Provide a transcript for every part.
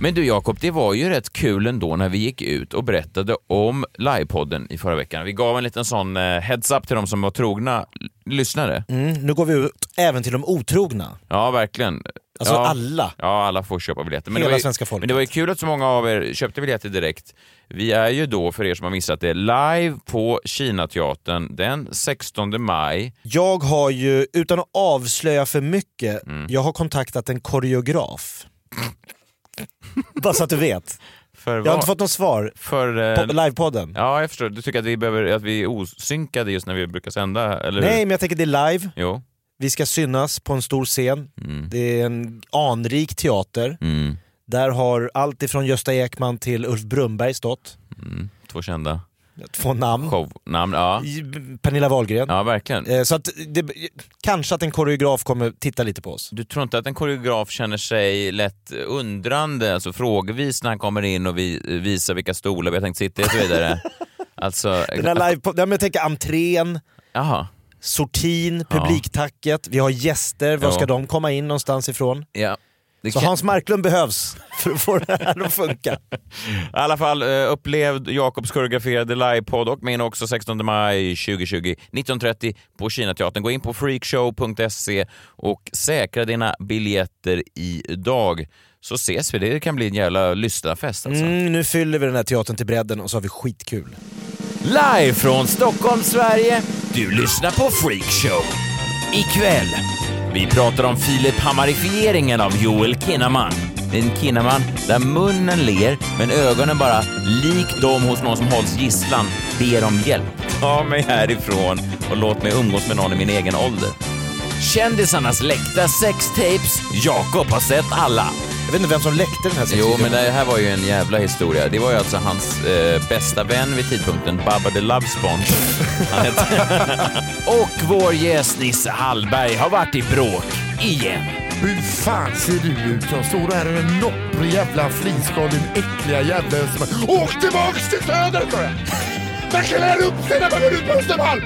Men du Jakob, det var ju rätt kul ändå när vi gick ut och berättade om livepodden i förra veckan. Vi gav en liten sån eh, heads-up till de som var trogna lyssnare. Mm, nu går vi ut även till de otrogna. Ja, verkligen. Alltså ja. alla. Ja, alla får köpa biljetter. Hela det var ju, svenska folket. Men det var ju kul att så många av er köpte biljetter direkt. Vi är ju då, för er som har missat det, live på Kinateatern den 16 maj. Jag har ju, utan att avslöja för mycket, Mm. jag har kontaktat en koreograf. Bara så att du vet. För Jag har inte fått något svar För... på Eh, livepodden. ja, jag förstår. Du tycker att vi, behöver, att vi är osynkade just när vi brukar sända, eller Nej, men jag tänker det är live. Jo. Vi ska synas på en stor scen. Mm. Det är en anrik teater. Mm. Där har allt ifrån Gösta Ekman till Ulf Brumberg stått. Mm. Två kända Två namn. shownamn. Ja. Pernilla Wahlgren. ja, verkligen. Eh, Så att det, kanske att en koreograf kommer titta lite på oss. Du tror inte att en koreograf känner sig lätt undrande, alltså frågvis när han kommer in och vi, visar vilka stolar vi har tänkt sitta i och så vidare? alltså, Den där live, ja, men jag tänker entrén, jaha. sortin, publiktacket, vi har gäster, var Ja. ska de komma in någonstans ifrån? Ja. Det Så kan- Hans Marklund behövs för att få det här att funka. I alla fall, eh, upplev Jakobs koreograferade livepodd och min också 16 maj 2020 19.30 på Kinateatern. Gå in på freakshow.se och säkra dina biljetter idag. Så ses vi. Det kan bli en jävla lyssnarfest alltså. Mm, nu fyller vi den här teatern till bredden och så har vi skitkul. Live från Stockholm, Sverige. Du lyssnar på Freakshow. Ikväll. Vi pratar om Filip Hammarifieringen av Joel Kinnaman. En Kinnaman där munnen ler men ögonen bara, lik de hos någon som hålls gisslan, ber om hjälp. Ta mig härifrån och låt mig umgås med någon i min egen ålder. Kändisarnas läckta sextapes. Jakob har sett alla. Jag vet inte vem som läckte den här Jo, sexvideon. men det här var ju en jävla historia. Det var ju alltså hans eh, bästa vän vid tidpunkten, Baba the Love Sponge. Och vår gäst Nisse Hallberg har varit i bråk igen. Hur fan ser du ut? Jag står där med en nopprig jävla friskal, din äckliga jävla. Åk tillbaks till söder sa jag! Man klär upp sig när man går ut på Östermalm!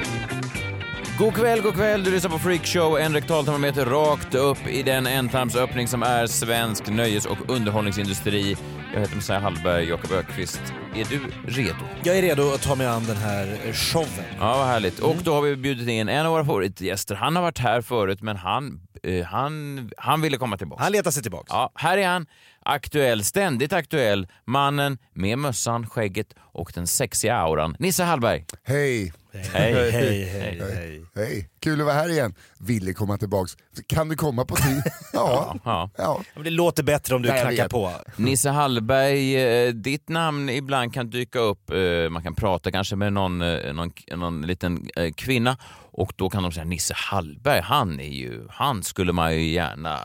God kväll, god kväll. Du lyssnar på Freakshow, en rektaltermometer rakt upp i den ändtarmsöppning som är svensk nöjes och underhållningsindustri. Jag heter Messiah Hallberg, Jakob Ökvist. Är du redo? Jag är redo att ta mig an den här showen. Ja, vad härligt. Och då har vi bjudit in en av våra favoritgäster. Han har varit här förut, men han, eh, han, han ville komma tillbaka. Han letar sig tillbaks. Ja, här är han. Aktuell, ständigt aktuell. Mannen med mössan, skägget och den sexiga auran. Nisse Hallberg. Hej! Hej. Hej, hej, hej. Hej! Kul att vara här igen. Ville komma tillbaks. Kan du komma på tid? Ja. Ja. ja. Det låter bättre om du knackar på. Nisse Hallberg, eh, ditt namn ibland kan dyka upp. eh, Man kan prata kanske med någon, eh, någon, någon liten kvinna och då kan de säga Nisse Hallberg, han är ju, han skulle man ju gärna,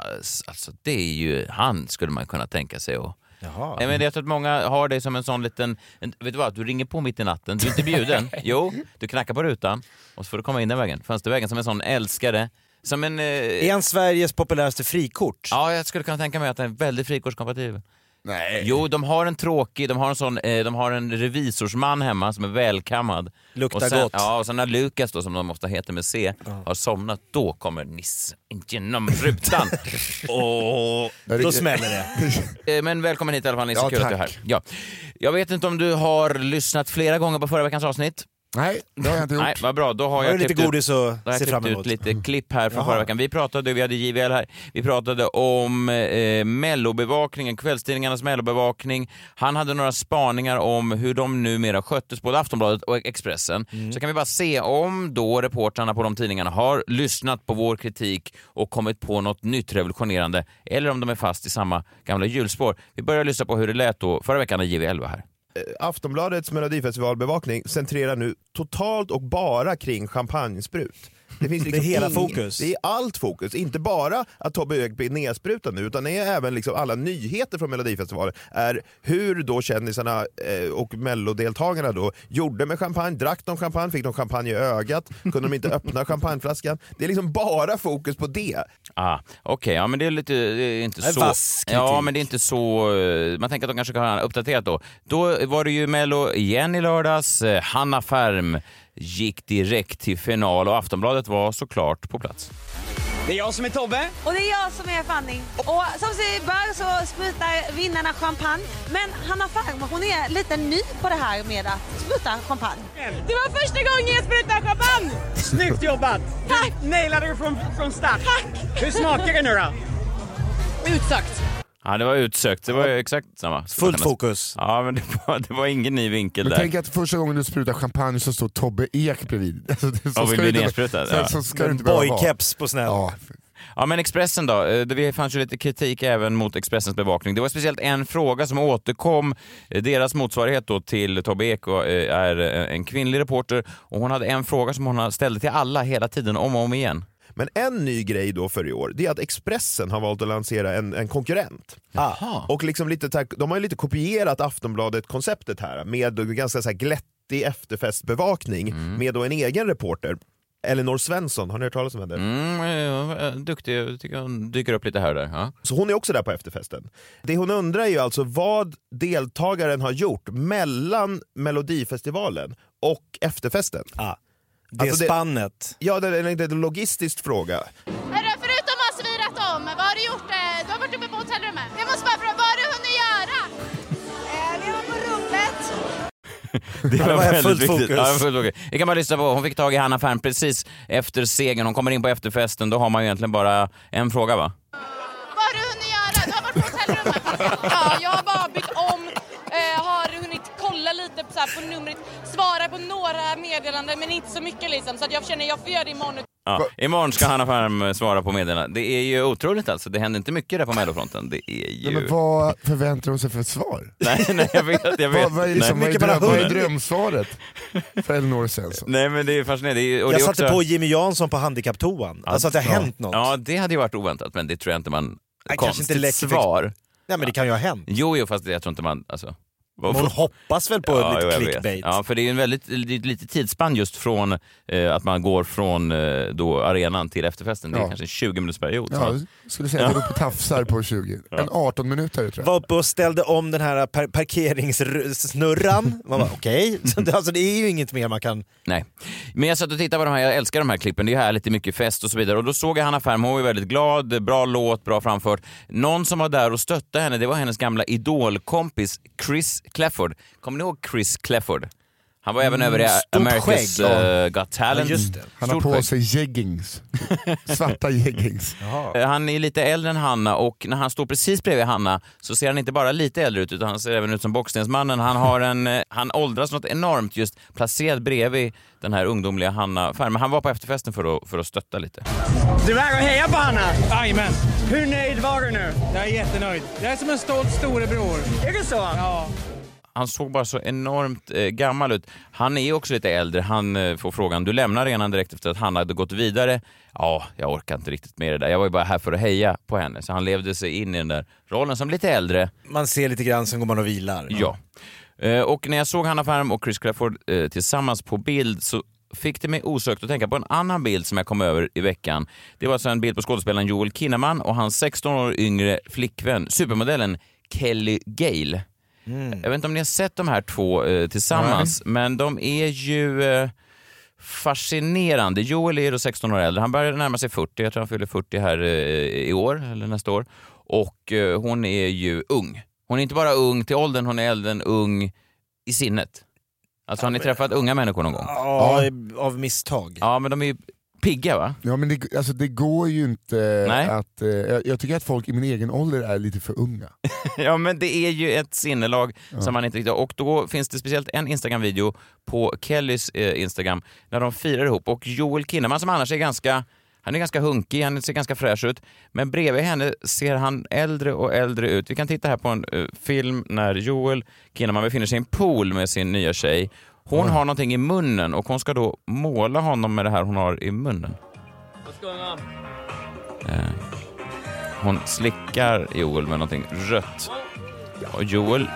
alltså det är ju, han skulle man kunna tänka sig att Jaha. Nej, men jag tror att många har dig som en sån liten... En, vet du vad? Du ringer på mitt i natten, du är inte bjuden. jo, du knackar på rutan och så får du komma in den vägen, fönstervägen, som en sån älskare. Som en... Eh, Är han Sveriges populäraste frikort? ja, jag skulle kunna tänka mig att den är väldigt frikortskompatibel. Nej. Jo, de har en tråkig, de har en sån, eh, de har en revisorsman hemma som är välkammad. Luktar och sen, gott. Ja, och sen när Lukas då, som de ofta heter med C, har somnat, då kommer Nisse genom rutan. och, Då smäller det. eh, men välkommen hit i alla fall Nisse, Ja, kul att du är här. tack. Ja. Jag vet inte om du har lyssnat flera gånger på förra veckans avsnitt? Nej, det har jag inte gjort. Nej, vad bra. Då har jag du lite klippt ut- godis att då har jag se fram emot? ut lite klipp här från Jaha. förra veckan. Vi pratade, vi hade JVL här, vi pratade om eh, mellobevakningen, kvällstidningarnas mellobevakning. Han hade några spaningar om hur de numera sköttes, både Aftonbladet och Expressen. Mm. Så kan vi bara se om då reportrarna på de tidningarna har lyssnat på vår kritik och kommit på något nytt revolutionerande, eller om de är fast i samma gamla hjulspår. Vi börjar lyssna på hur det lät då förra veckan när JVL var här. Eh, Aftonbladets melodifestivalbevakning centrerar nu totalt och bara kring champagnesprut. Det, finns liksom Det är hela ing- fokus. Det är allt fokus. Inte bara att Tobbe Ek blir nedsprutad nu, utan det är även liksom alla nyheter från Melodifestivalen. Är hur då kändisarna eh, och mellodeltagarna då gjorde med champagne. Drack de champagne? Fick de champagne i ögat? Kunde de inte öppna champagneflaskan? Det är liksom bara fokus på det. Ah, Okej, ja men det är lite, det är inte Det är så... vass kritik. Ja, men det är inte så... eh, Man tänker att de kanske kan ha uppdaterat då. Då var det ju Mello igen i lördags. Eh, Hanna Färm gick direkt till final och Aftonbladet var såklart på plats. Det är jag som är Tobbe. Och det är jag som är Fanny. Och som sig bör så sprutar vinnarna champagne. Men Hanna Färm, hon är lite ny på det här med att spruta champagne. Det var första gången jag sprutade champagne! Snyggt jobbat! Tack! Nailade du från, från start. Tack! Hur smakar det nu då? Utsökt. Ja, det var utsökt. Det var ju exakt samma. Fullt fokus. Ja, men det var, det var ingen ny vinkel Men där. tänk att första gången du sprutar champagne så står Tobbe Ek bredvid. Alltså, det- så Och vill bli det inte- nedsprutad, Så, ja. så. Boykeps på sned. Ja. Ja, men Expressen då? Eh, Det fanns ju lite kritik även mot Expressens bevakning. Det var speciellt en fråga som återkom. Eh, Deras motsvarighet då till Tobbe Ek och, eh, är en kvinnlig reporter och hon hade en fråga som hon ställde till alla hela tiden, om och om igen. Men en ny grej då för i år, det är att Expressen har valt att lansera en, en konkurrent. Aha. Och liksom lite, de har ju lite kopierat Aftonbladet-konceptet här med ganska så här glättig efterfestbevakning med då en egen reporter. Elinor Svensson, har ni hört talas om henne? Mm, eh, duktig, jag tycker hon dyker upp lite här och där. Ja. Så hon är också där på efterfesten. Det hon undrar är ju alltså vad deltagaren har gjort mellan Melodifestivalen och efterfesten. Ah. Det Alltså det- spannet. Ja, det är en, det är en logistisk fråga. Förutom att ha svirat om, vad har du gjort? eh, Du har varit uppe på hotellrummet. Jag måste bara fråga, vad har du hunnit göra? vi var på rummet. Det var väldigt fullt viktigt. fokus. Ja, fullt fokus. Vi kan bara lyssna på, hon fick tag i Hanna Färm precis efter segern. Hon kommer in på efterfesten, då har man ju egentligen bara en fråga va? Vad har du hunnit göra? Du har varit på hotellrummet. Ja, jag har bara här på numret, svara på några meddelanden men inte så mycket liksom. Så att jag känner jag får göra det imorgon. Ja. Imorgon ska Hanna Färm eh, svara på meddelandet. Det är ju otroligt alltså, det händer inte mycket där på mellofronten. Det är ju... Nej, men vad förväntar hon sig för ett svar? Nej, nej, jag vet, jag vet. Vad, vad, är, liksom, nej. vad, är dröm, vad är drömsvaret för Elinor Svensson? nej, men det är fascinerande. Det är, och Jag det är satte också... på Jimmy Jansson på handikapptoan. Alltså att det har ja. hänt något. Ja, det hade ju varit oväntat, men det tror jag inte man... Nej, kanske Konstigt inte läcker- svar. Nej men det kan ju ha hänt. Jo, jo, fast jag tror inte man... Alltså, vad- Hon hoppas väl på Ja, lite jo, clickbait. Ja, för det är ju en väldigt lite, lite tidsspann just från eh, att man går från eh, då arenan till efterfesten. Det är Ja. kanske en 20 minuters period. Ja, jag skulle säga att är uppe och tafsar på 20. En 18 minuter tror jag. Var uppe och ställde om den här par parkeringssnurran. Man bara okej, Så det- alltså det är ju inget mer man kan... Nej. Men jag satt och tittade på de här, jag älskar de här klippen, det är härligt, det är mycket fest och så vidare. Och då såg jag Hanna Färm, hon var väldigt glad, bra låt, bra framfört. Någon som var där och stöttade henne, det var hennes gamla idolkompis Chris Clefford. Kommer ni ihåg Chris Clefford? Han var även över i America's eh, Got Talent. Ja, just det. Han har på skägg. sig jeggings. Svarta jeggings. Eh, Han är lite äldre än Hanna och när han står precis bredvid Hanna så ser han inte bara lite äldre ut utan han ser även ut som Bockstensmannen. Han, har en, eh, han åldras något enormt just placerad bredvid den här ungdomliga Hanna Färm. Men han var på efterfesten för att, för att stötta lite. Du är här och hejar på Hanna. Jajamän, Hur nöjd var du nu? jag är jättenöjd. Jag är som en stolt storebror. Är det så? Ja. Han såg bara så enormt eh, gammal ut. Han är också lite äldre. Han eh, får frågan, du lämnar arenan direkt efter att Hanna hade gått vidare. Ja, jag orkar inte riktigt med det där. Jag var ju bara här för att heja på henne. Så han levde sig in i den där rollen som lite äldre. Man ser lite grann, sen går man och vilar. Ja. Eh, Och när jag såg Hanna Färm och Chris Clefford eh, tillsammans på bild så fick det mig osökt att tänka på en annan bild som jag kom över i veckan. Det var alltså en bild på skådespelaren Joel Kinnaman och hans 16 år yngre flickvän, supermodellen Kelly Gale. Jag vet inte om ni har sett de här två eh, tillsammans, men de är ju eh, fascinerande. Joel är då 16 år äldre, han börjar närma sig 40, jag tror han fyller 40 här eh, i år, eller nästa år. Och eh, hon är ju ung. Hon är inte bara ung till åldern, hon är äldre än ung i sinnet. Alltså har ni träffat unga människor någon gång? Ja, av misstag. Ja, men de är ju pigga va? Ja men det, alltså, det går ju inte Nej. att... Eh, jag, tycker att folk i min egen ålder är lite för unga. Ja, men det är ju ett sinnelag som man inte riktigt Och då finns det speciellt en Instagram-video på Kellys eh, Instagram när de firar ihop. Och Joel Kinnaman som annars är ganska han är ganska hunkig, han ser ganska fräsch ut. Men bredvid henne ser han äldre och äldre ut. Vi kan titta här på en eh, film när Joel Kinnaman befinner sig i en pool med sin nya tjej. Hon har någonting i munnen och hon ska då måla honom med det här hon har i munnen. Eh, hon slickar Joel med någonting rött. Och Joel,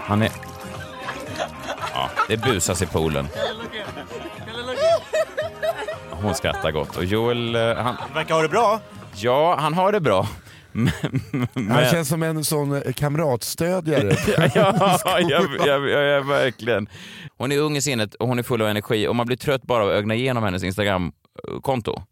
han är... Ja, det busas i poolen. Hon skrattar gott och Joel, eh, han... Verkar ha det bra. Ja, han har det bra. Men, Han känns som en sån eh, kamratstödjare. ja, ja, ja, ja, ja, verkligen. Hon är ung i sinnet och hon är full av energi och man blir trött bara av att ögna igenom hennes Instagram-konto.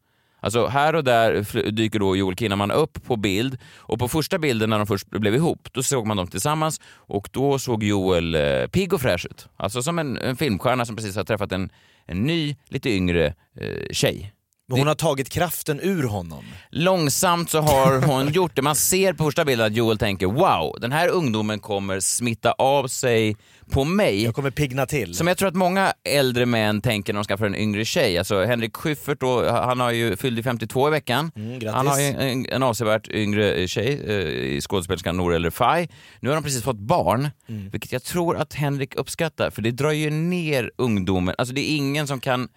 Alltså här och där dyker då Joel Kinnaman upp på bild och på första bilden när de först blev ihop, då såg man dem tillsammans och då såg Joel eh, pigg och fräsch ut. Alltså som en, en filmstjärna som precis har träffat en, en ny, lite yngre eh, tjej. Men hon har tagit kraften ur honom. Långsamt så har hon gjort det. Man ser på första bilden att Joel tänker wow, den här ungdomen kommer smitta av sig på mig. Jag kommer pigna till. Som jag tror att många äldre män tänker när de skaffar en yngre tjej. Alltså Henrik Schyffert då, han har ju fyllt 52 i veckan. Mm, han har ju en, en avsevärt yngre tjej eh, i skådespelerskan Nour El Refai. Nu har de precis fått barn, Mm. vilket jag tror att Henrik uppskattar för det drar ju ner ungdomen. Alltså det är ingen som kan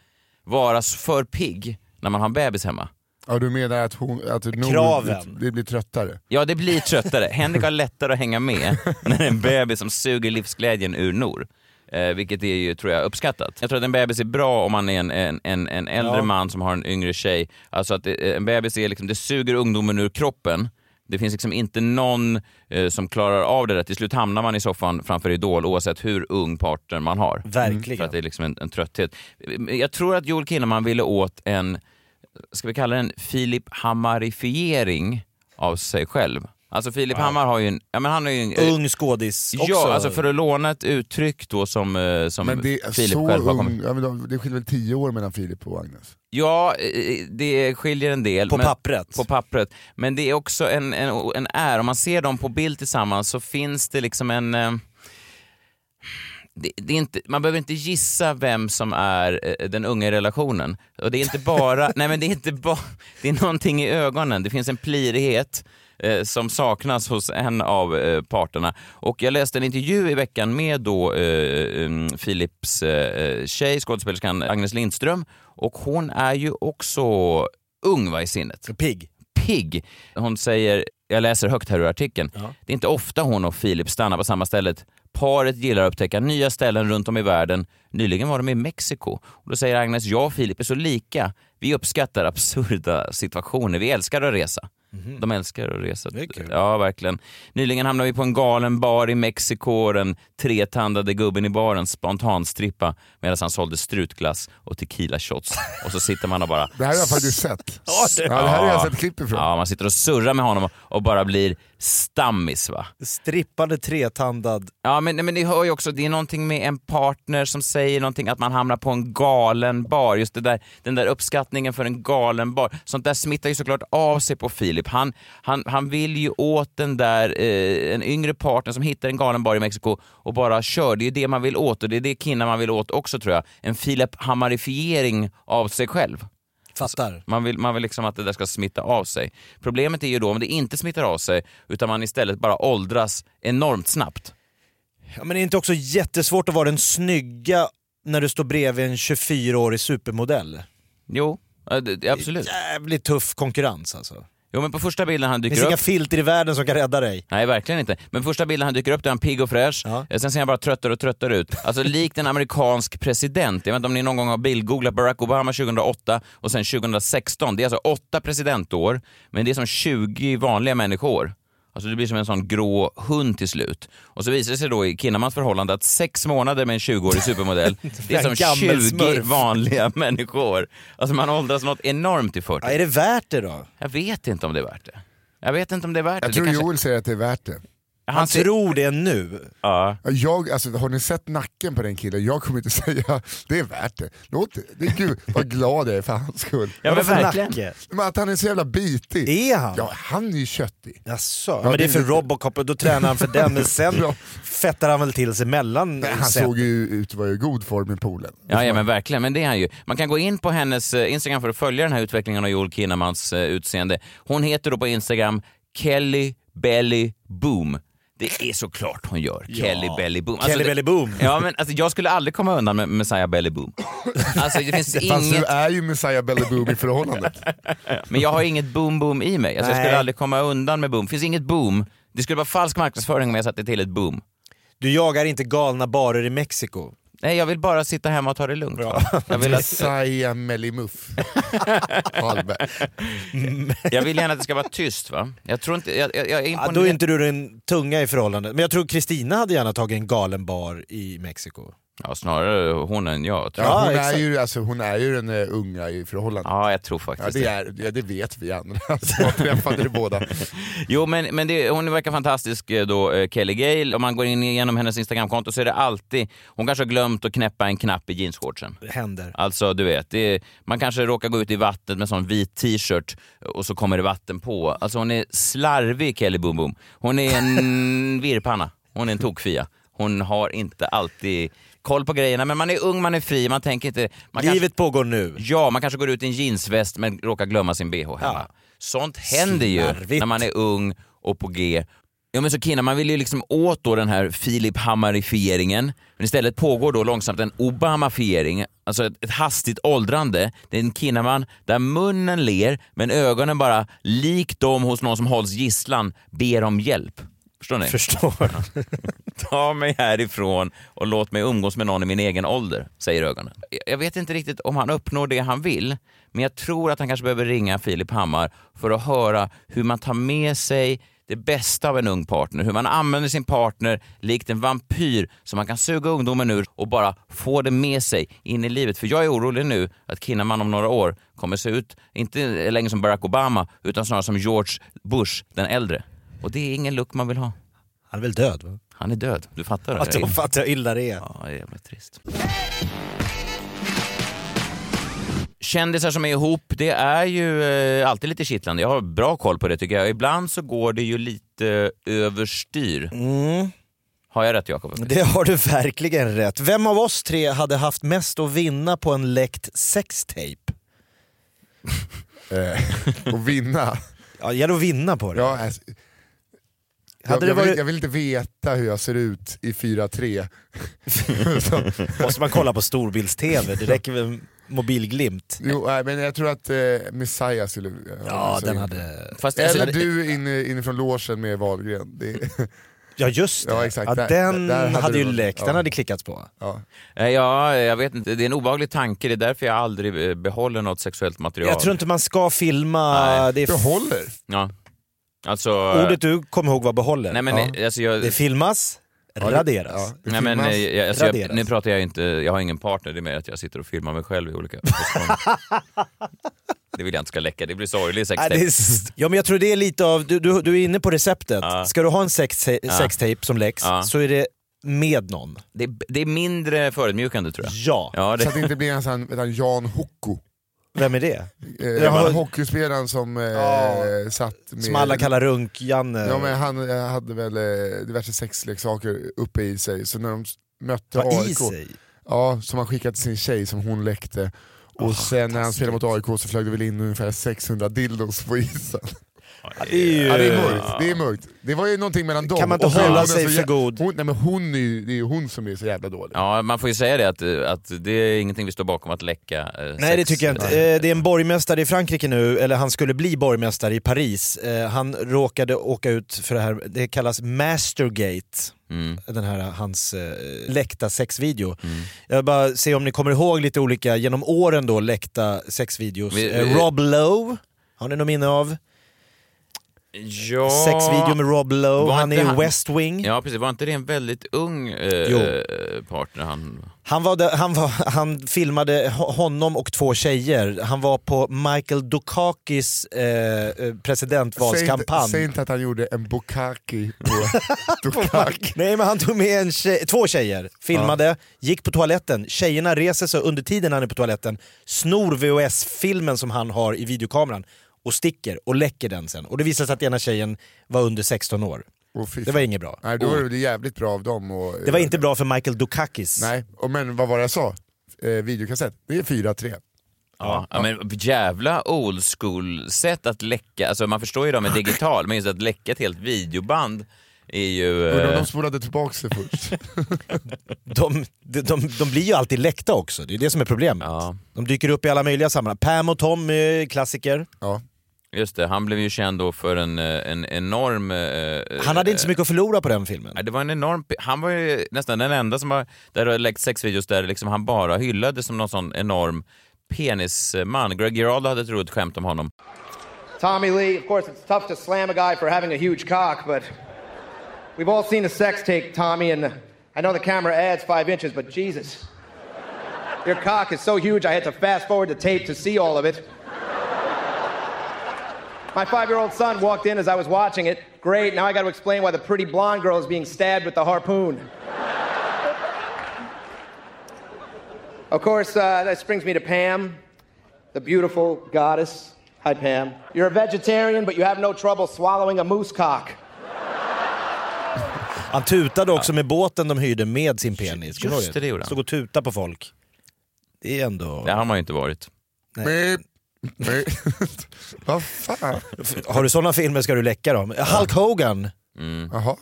vara för pigg när man har en bebis hemma. Ja, du menar att, hon, att Kraven. Det, det blir tröttare? Ja, det blir tröttare. Henrik har lättare att hänga med när det är en bebis som suger livsglädjen ur Nor. Eh, vilket är ju, tror jag, uppskattat. Jag tror att en bebis är bra om man är en, en, en, en äldre Ja. man som har en yngre tjej. Alltså att det, en bebis är liksom, det suger ungdomen ur kroppen. Det finns liksom inte någon eh, som klarar av det där. Till slut hamnar man i soffan framför Idol oavsett hur ung partner man har. Verkligen. För att det är liksom en, en trötthet. Jag tror att Joel Kinnaman ville åt en, ska vi kalla det en Filip Hammarifiering av sig själv. Alltså Filip Hammar har ju en... Ja, men han är ju en Ung skådis också. Ja, alltså för att låna ett uttryck då som, eh, som Men det är Filip så själv har ung, kommit ja, men de- det skiljer väl tio år mellan Filip och Agnes? Ja, eh, det skiljer en del. På men, pappret. På pappret. Men det är också en, en, en är. Om man ser dem på bild tillsammans så finns det liksom en... eh, Det, det är inte, man behöver inte gissa vem som är eh, den unga i relationen. Och det är inte bara... nej men det är inte bara... Det är någonting i ögonen. Det finns en plirighet eh, som saknas hos en av eh, parterna. Och jag läste en intervju i veckan med då eh, um, Philips eh, tjej, skådespelerskan Agnes Lindström. Och hon är ju också ung va, i sinnet. Pigg. Pigg. Hon säger, jag läser högt här ur artikeln, Ja. det är inte ofta hon och Filip stannar på samma stället. Paret gillar att upptäcka nya ställen runt om i världen. Nyligen var de i Mexiko. Och då säger Agnes, jag och Filip är så lika. Vi uppskattar absurda situationer. Vi älskar att resa. De älskar att resa. Ja, verkligen. Nyligen hamnade vi på en galen bar i Mexiko och den tretandade gubben i baren spontanstrippa medan han sålde strutglass och tequila shots. Och så sitter man och bara... Det här har jag faktiskt sett. Ja, det här har jag sett klipp ifrån. Ja, man sitter och surrar med honom och bara blir stammis va. Strippade tretandad. Ja men, men det hör ju också, det är någonting med en partner som säger någonting, att man hamnar på en galen bar. Just det där, den där uppskattningen för en galen bar. Sånt där smittar ju såklart av sig på Filip. Han, han, han vill ju åt den där, eh, en yngre partner som hittar en galen bar i Mexiko och bara kör. Det är det man vill åt och det är det Kinna man vill åt också tror jag. En Filip Hammarifiering av sig själv. Fattar. Man vill, man vill liksom att det där ska smitta av sig. Problemet är ju då om det inte smittar av sig utan man istället bara åldras enormt snabbt. Ja, men det är inte också jättesvårt att vara den snygga när du står bredvid en 24-årig supermodell? Jo, absolut. Jävligt tuff konkurrens alltså. Jo men på första bilden han Det dyker finns upp... inga filter i världen som kan rädda dig. Nej, verkligen inte. Men första bilden han dyker upp, där är han pigg och fräsch. Eh, Sen ser han bara tröttare och tröttare ut. Alltså likt en amerikansk president. Jag vet inte om ni någon gång har bildgooglat Barack Obama 2008 och sen 2016. Det är alltså åtta presidentår, men det är som 20 vanliga människor. Alltså det blir som en sån grå hund till slut. Och så visar det sig då i Kinnamans förhållande att sex månader med en 20-årig supermodell, det är som gammel 20 smurf. vanliga människor. Alltså man åldras något enormt i 40. Ja, är det värt det då? Jag vet inte om det är värt det. Jag vet inte om det är värt Jag det. tror det kanske... Joel säger att det är värt det. Han tror det nu. Ja. Jag, alltså, har ni sett nacken på den killen? Jag kommer inte säga det är värt det. Låt det. det är gud vad glad jag är för hans skull. Ja, men verkligen. Men att han är så jävla bitig. Är han? Ja, han är ju köttig. Jaså? Ja, men det är för lite- Robocop och då tränar han för den, men sen fettar han väl till sig mellan Nej, han set. såg ju ut att vara i god form i poolen. Ja, ja men verkligen, men det är han ju. Man kan gå in på hennes eh, Instagram för att följa den här utvecklingen av Joel Kinnamans eh, utseende. Hon heter då på Instagram Kelly Belly Boom. Det är såklart hon gör. Ja. Kelly Belly Boom. Kelly det, Belly Boom. Ja, men alltså, jag skulle aldrig komma undan med Messiah Belly Boom. Alltså, det finns Fast inget... du är ju Messiah Belly Boom i förhållandet. Men jag har inget boom-boom i mig. Alltså, jag skulle aldrig komma undan med boom. Det finns inget boom. Det skulle vara falsk marknadsföring om jag satte till ett boom. Du jagar inte galna barer i Mexiko. Nej, jag vill bara sitta hemma och ta det lugnt. va? Jag vill, att, Messiah. Hallberg. jag vill gärna att det ska vara tyst. va? Jag tror inte... Jag, jag, jag är Ja, då är inte du den tunga i förhållandet. Men jag tror Kristina hade gärna tagit en galen bar i Mexiko. Ja, snarare hon än jag. Tror jag. Ja, hon, är ju, alltså, hon är ju den eh, unga i förhållandet. Ja, jag tror Ja, faktiskt det, är, ja, det vet vi andra som har träffat er båda. Jo, men, men det, hon verkar fantastisk eh, då, eh, Kelly Gale. Om man går in igenom hennes Instagramkonto så är det alltid... Hon kanske har glömt att knäppa en knapp i jeansshortsen. Det händer. Alltså, du vet, det man kanske råkar gå ut i vattnet med sån vit t-shirt och så kommer det vatten på. Alltså hon är slarvig, Kelly Boom Boom. Hon är en virrpanna. Hon är en tokfia. Hon har inte alltid koll på grejerna, men man är ung, man är fri, man tänker inte... Man Livet kanske, pågår nu. ja, man kanske går ut i en jeansväst men råkar glömma sin bh hemma. Ja. Sånt händer ju Slarvigt. när man är ung och på G. Ja men så Kina, man vill ju liksom åt då den här Filip Hammarifieringen, men istället pågår då långsamt en Obamafiering, alltså ett, ett hastigt åldrande. Det är en Kinnaman där munnen ler, men ögonen bara, likt de hos någon som hålls gisslan, ber om hjälp. Förstår ni? Förstår. Ta mig härifrån och låt mig umgås med någon i min egen ålder, säger ögonen. Jag vet inte riktigt om han uppnår det han vill, men jag tror att han kanske behöver ringa Filip Hammar för att höra hur man tar med sig det bästa av en ung partner, hur man använder sin partner likt en vampyr som man kan suga ungdomen ur och bara få det med sig in i livet. För jag är orolig nu att Kinnaman om några år kommer se ut, inte längre som Barack Obama, utan snarare som George Bush den äldre. Och det är ingen look man vill ha. Han är väl död? Va? Han är död, du fattar? Att de fattar hur illa det är. Ja, det är jävligt trist. Kändisar som är ihop, det är ju eh, alltid lite kittlande. Jag har bra koll på det tycker jag. Ibland så går det ju lite överstyr. Mm. Har jag rätt Jakob? Det har du verkligen rätt. Vem av oss tre hade haft mest att vinna på en läckt sextape? Eh, och vinna. Ja, det gäller att vinna på det. Ja, alltså, jag, jag, vill, jag vill inte veta hur jag ser ut i 4-3. Så- Måste man kolla på storbilds-tv? Det räcker med en mobilglimt. jo, nej, men jag tror att eh, Messiah skulle... Ja, den hade... Fast, Eller alltså, du inne, inifrån logen med Wahlgren. Det, Ja just det. Ja, exakt. Ja, Där- den där hade hade ju du- läckt, den ja. hade klickats på. ja. eh, Ja, jag vet inte. Det är en obehaglig tanke. Det är därför jag aldrig eh, behåller något sexuellt material. Jag tror inte man ska filma... Nej. Det är Behåller? Ja. Alltså... Ordet du kommer ihåg var behåller. Nej, men, ja. alltså, jag... Det filmas, Ja, det- raderas. ja, det Nej, men, filmas. eh, jag, alltså, jag, raderas. nu pratar jag inte, jag har ingen partner, det är mer att jag sitter och filmar mig själv i olika. Det vill jag inte ska läcka, det blir sorglig sextape. ja men jag tror det är lite av, du, du, du är inne på receptet. Ja. Ska du ha en sex, sextape som läcks Ja. så är det med någon. Det, är- det är mindre förödmjukande tror jag. Ja. Ja, Så det, att det inte blir en sån Jan Hocko. Vem är det? Eh, Jaha. Hockeyspelaren som eh, Ja. satt med... Som alla kallar Runk-Janne. Ja men han eh, hade väl eh, diverse sexleksaker uppe i sig, så när de mötte AIK, sig? ja, som han skickade till sin tjej som hon läckte. Och sen när han spelade mot AIK så flög det väl in ungefär 600 dildos på isen. Ja, det är ju... Ja, det är mörkt. Det är mörkt. Det var ju någonting mellan dem. Kan man inte och hålla sig för jä- god? Hon, nej, men hon är ju, det är ju hon som är så jävla dålig. ja, man får ju säga det att, eh, att det är ingenting vi står bakom att läcka eh, Nej sex. det tycker jag inte. Eh, Det är en borgmästare i Frankrike nu, eller han skulle bli borgmästare i Paris. Eh, Han råkade åka ut för det här, det kallas Mastergate. Mm. Den här hans eh, läckta sexvideo. Jag bara se om ni kommer ihåg lite olika genom åren då läckta sexvideos. Vi- Eh, vi- Rob Lowe, har ni något minne av? Ja... Sexvideo med Rob Lowe, Var han är i West Wing. Ja precis, var inte det en väldigt ung eh, partner han... Han, var där, han, var, han filmade ho- honom och två tjejer. Han var på Michael Dukakis eh, eh, Säg inte, presidentvalskampanj. säg inte att han gjorde en bukaki på Dukaki. Nej men han tog med en tjej, två tjejer, filmade, gick på toaletten. Tjejerna reser sig under tiden han är på toaletten, snor VHS-filmen som han har i videokameran och sticker och läcker den sen. Och det visar sig att ena tjejen var under 16 år. Fy Det var inget bra. Nej, då var det jävligt bra av dem. Och, Det var inte bra för Michael Dukakis. Nej, och men vad var det jag sa? Eh, videokassett, det är 4-3. Ja, ja, men jävla old school sätt att läcka, alltså man förstår ju det med digital, men just att läcka ett helt videoband är ju... Eh, de spolade tillbaka sig först. De, de, de, de blir ju alltid läckta också, det är det som är problemet. De dyker upp i alla möjliga sammanhang. Pam och Tom är klassiker. Ja. Just det, han blev ju känd då för en, eh, en enorm... eh, Han hade inte så mycket att förlora på den filmen. Nej, Det var en enorm... Han var ju nästan den enda som har, där har läckt sexvideos där liksom han bara hyllades som någon sån enorm penisman. Greg Giraldo hade ett roligt skämt om honom. Tommy Lee, of course, it's tough to slam a guy for having a huge cock, but we've all seen the sex tape, Tommy, and I know the camera adds five inches, but Jesus. Your cock is so huge, I had to fast forward the tape to see all of it. My five year old son walked in as I was watching it. Great, now I got to explain why the pretty blonde girl is being stabbed with the harpoon. Of course, uh, that brings me to Pam, the beautiful goddess. Hi, Pam. You're a vegetarian, but you have no trouble swallowing a moose cock. Han tutade också med båten de hyrde med sin penis. Kommer Just det, det gjorde han. Stod och tutade på folk. Det är ändå... Det har man ju inte varit. Nej. Vad fan? Har du sådana filmer ska du läcka dem. Hulk Hogan Jaha.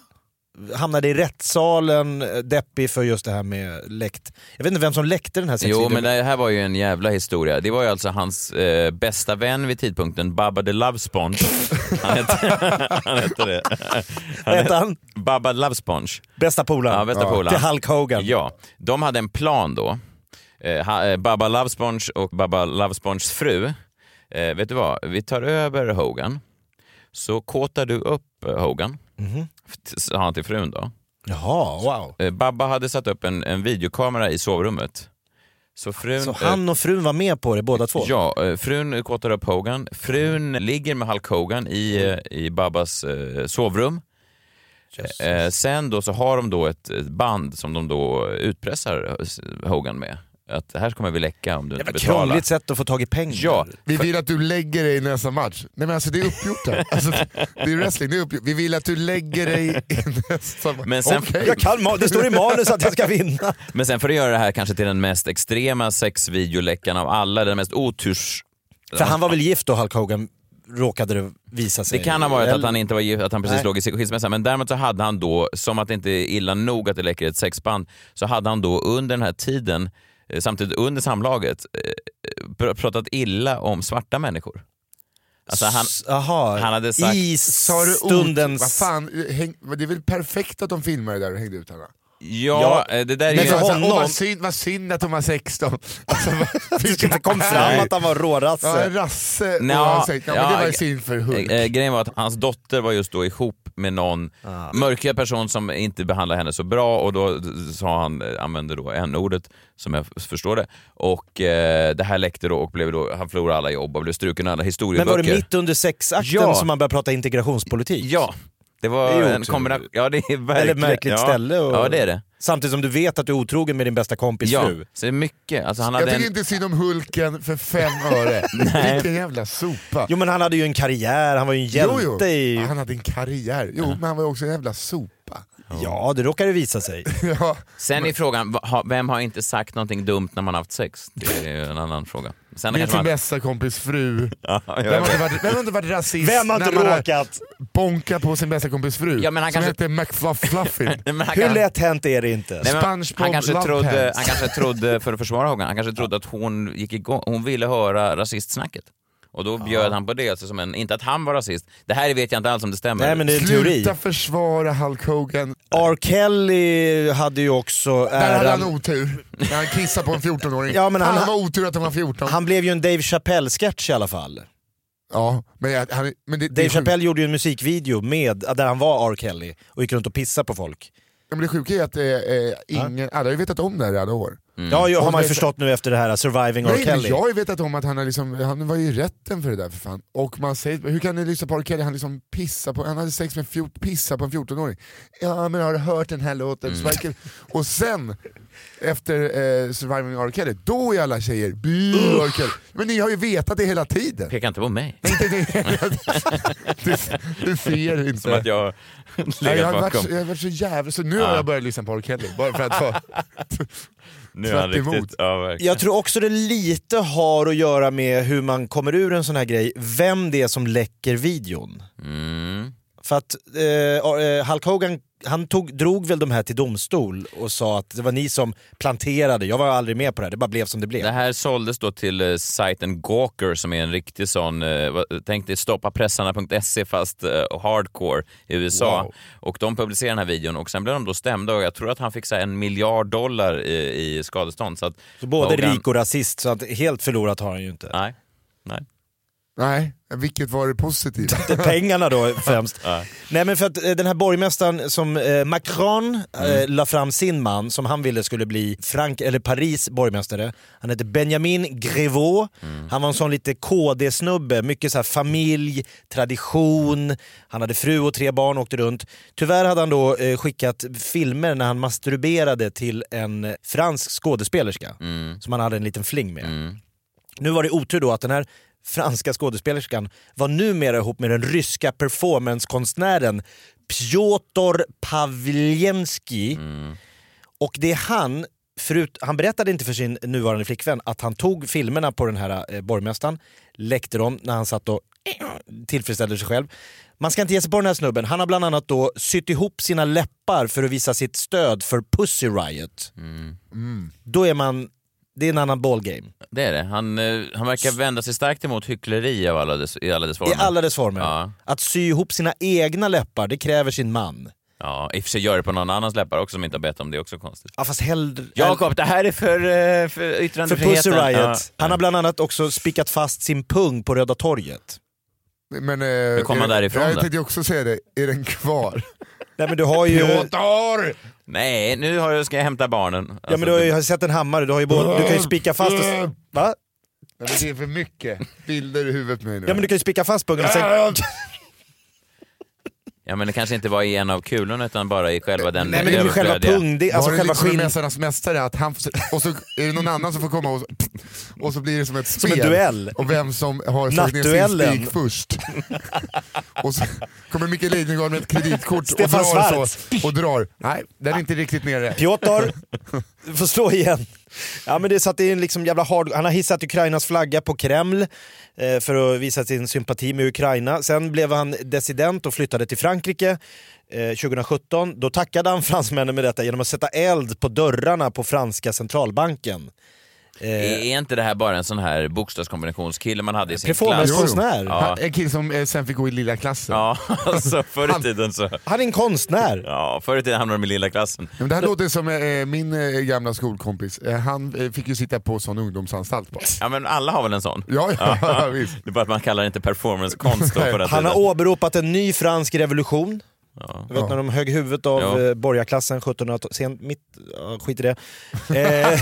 hamnade i rättssalen, deppig för just det här med läckt. Jag vet inte vem som läckte den här Jo, sexvideon. men det här var ju en jävla historia. Det var ju alltså hans eh, bästa vän vid tidpunkten, Baba the Love Sponge. Han hette, han hette det. Vad hette han? Baba Love Sponge. Bästa polaren. Ja, bästa polaren. Till Hulk Hogan. Ja, de hade en plan då. Eh, ha- eh, Baba Love Sponge och Baba Love Sponges fru. Eh, vet du vad? Vi tar över Hogan. Så kåtar du upp eh, Hogan. Mhm. Sa han till frun då. Jaha, wow. Eh, Babba hade satt upp en, en videokamera i sovrummet. Så, frun, Så han och frun var med på det båda två? Ja, eh, frun kåtar upp Hogan. Frun ligger med Hulk Hogan i, eh, i Babbas eh, sovrum. Eh, sen då så har de då ett ett band som de då utpressar eh, Hogan med. Att här kommer vi läcka om du inte betalar. Krångligt sätt att få tag i pengar. Ja, Vi vill att du lägger dig i nästa match. Nej men alltså det är uppgjort här. Alltså, det är wrestling, det är uppgjort. Vi vill att du lägger dig i nästa match. Men sen- Okej. Jag kan, det står i manus att jag ska vinna. Men sen för att göra det här kanske till den mest extrema sexvideoläckan av alla, den mest oturs... För han var väl gift då, Hulk Hogan, råkade det visa sig. Det kan ha varit att han inte var gift, att han precis Nej. låg i skilsmässa, men däremot så hade han då, som att det inte är illa nog att det läcker ett sexband, så hade han då under den här tiden, samtidigt under samlaget, eh, pr- pratat illa om svarta människor. Alltså han, Aha, han hade sagt... i stundens... Vad fan, häng, det är väl perfekt att de filmade där och hängde ut henne? Ja, eh, det där är men ju... Alltså, honom- vad, synd, vad synd att de var 16. Alltså, Det kom fram att han var Ja, rårasse. en rasse säger, ja, men det ja, var ju eh, synd för Hulk. Eh, eh, grejen var att hans dotter var just då ihop med någon Ah. mörkhyad person som inte behandlade henne så bra och då sa han, använde då n-ordet som jag förstår det. Och eh, det här läckte då och blev då, han förlorade alla jobb och blev struken alla Men historieböcker. var det mitt under sexakten Ja. som man började prata integrationspolitik? Ja, det var Det en kombination. Ja, det är verkligen... Eller märkligt ja. ställe. Och... Ja, det är det. Samtidigt som du vet att du är otrogen med din bästa kompis Ja, fru. så det är mycket. Alltså, han Jag hade tycker en... inte synd om Hulken för fem öre. Vilken jävla sopa. Jo men han hade ju en karriär, han var ju en hjälte jo, jo. i... Ja, Han hade en karriär. Jo, men han var ju också en jävla sopa. Ja, det råkade visa sig. Ja. Sen är frågan, va- ha- vem har inte sagt någonting dumt när man har haft sex? Det är ju en annan fråga. Sen Min kanske man... bästa kompis fru. Ja, jag Vem har, vet. inte varit, vem har inte varit rasist Vem har när inte man råkat? bonkat på sin bästa kompis fru? Ja, men han som kanske- hette McFluffin. Nej, men han Hur kan- lätt hänt är det inte? Nej, men SpongeBob han, kanske Love trodde, han kanske trodde, för att försvara Hogan, han kanske trodde att hon gick igång, hon ville höra rasistsnacket. Och då bjöd han på det, alltså som en, inte att han var rasist. Det här vet jag inte alls om det stämmer. Nej men det är en teori. Sluta försvara Hulk Hogan. R. Kelly hade ju också Där hade han otur. När han kissade på en 14-åring. Ja, men han- han, var otur att han var 14. Han blev ju en Dave Chappelle-sketch i alla fall. Ja, men, jag, han, men det, Dave. Chappelle gjorde ju en musikvideo med, där han var R. Kelly och gick runt och pissade på folk. Ja, men det sjuka är att eh, eh, ingen, alla har ju vetat om det här i alla år. Ja, ju, har man ju förstått nu efter det här Surviving R. Nej, Kelly. jag har ju vetat om att han, har liksom, han var ju i rätten för det där för fan. Och man säger, hur kan ni lyssna på R. Kelly? Han liksom pissar på, han hade sex med fjort, pissa på en 14-åring. Ja men har du hört den här låten? Mm. Och sen, efter eh, Surviving R. Kelly, då är alla tjejer bu R. Kelly. Men ni har ju vetat det hela tiden. Peka inte på mig. Nej, inte det. du, du ser inte. Som att jag Nej, legat jag, har varit, jag har varit så jävla... Så nu har Ja. jag börjat lyssna på R. Kelly, bara för att vara Nu är han tvärt emot. riktigt... Ja. Jag tror också det lite har att göra med hur man kommer ur en sån här grej, vem det är som läcker videon. Mm. För att eh, eh, Hulk Hogan han tog, drog väl de här till domstol och sa att det var ni som planterade, jag var aldrig med på det här, det bara blev som det blev. Det här såldes då till eh, sajten Gawker som är en riktig sån, eh, tänk dig stoppapressarna.se fast eh, hardcore i USA. Wow. Och de publicerade den här videon och sen blev de då stämda och jag tror att han fick så en miljard dollar i, i skadestånd. Så, att Så både Hogan- rik och rasist, så att helt förlorat har han ju inte. Nej. Nej. Nej, vilket var det positiva? Det pengarna då främst. Nej men för att eh, den här borgmästaren som eh, Macron eh, la fram sin man som han ville skulle bli Frank eller Paris borgmästare. Han hette Benjamin Grevaux. Han var en sån lite KD-snubbe, mycket så här familj, tradition. Han hade fru och tre barn och åkte runt. Tyvärr hade han då eh, skickat filmer när han masturberade till en eh, fransk skådespelerska som han hade en liten fling med. Nu var det otur då att den här franska skådespelerskan var numera ihop med den ryska performancekonstnären Piotr Pavlenski. Och det är han, förut, han berättade inte för sin nuvarande flickvän att han tog filmerna på den här eh, borgmästaren, läckte dem när han satt och tillfredsställde sig själv. Man ska inte ge sig på den här snubben. Han har bland annat då sytt ihop sina läppar för att visa sitt stöd för Pussy Riot. Då är man, det är en annan ballgame. Det är det. Han, eh, han verkar vända sig starkt emot hyckleri av alla dess, i alla dess former. I alla dess former. Ja. Att sy ihop sina egna läppar, det kräver sin man. Ja, i och för sig gör det på någon annans läppar också som inte har bett om det, är också konstigt. Ja fast hellre... Jakob, det här är för, eh, för För yttrandefriheten. Pussy Riot. Ja. Han har bland annat också spikat fast sin pung på Röda torget. Men, eh, kom han är- därifrån Jag då? tänkte också säga det, är den kvar? Nej men du har ju... Piotr! Nej, nu har jag, ska jag hämta barnen. Alltså, Ja men du har ju har sett en hammare, du, har ju både, du kan ju spika fast... Och, va? Nej, men det är för mycket bilder i huvudet med nu. Ja men du kan ju spika fast pungen och sen... Ja men det kanske inte var i en av kulorna utan bara i själva den Nej men det är ju själva överflödiga. pung, det, alltså själva liksom skinn... Mästarnas mästare, att han får, och så är det någon annan som får komma och, och så blir det som ett Som spel. en duell. Och vem som har slagit ner sin spik först. och så kommer Micke Leijdegaard med ett kreditkort och drar, så, och drar. Nej, den är inte riktigt nere. Piotr, du får slå igen. Ja men det är så att det är en liksom jävla hard... Han har hissat Ukrainas flagga på Kreml Eh, för att visa sin sympati med Ukraina. Sen blev han dissident och flyttade till Frankrike eh, 2017. Då tackade han fransmännen med detta genom att sätta eld på dörrarna på franska centralbanken. Eh, Är inte det här bara en sån här bokstavskombinationskille man hade i sin klass? konstnär. Ja. En kille som eh, sen fick gå i lilla klassen. Ja, alltså förr i tiden så... han är en konstnär. Ja, förr i tiden hamnade de i lilla klassen. Men det här låter som eh, min eh, gamla skolkompis, han fick ju sitta på sån ungdomsanstalt bara. Ja men alla har väl en sån? Ja, ja, visst. Det är bara att man kallar det inte performancekonst på den Han har tiden. åberopat en ny fransk revolution. Ja. Du vet när de högg huvudet av Ja. ja. borgarklassen 1700 sent, mitt, ja, skit i det. Eh,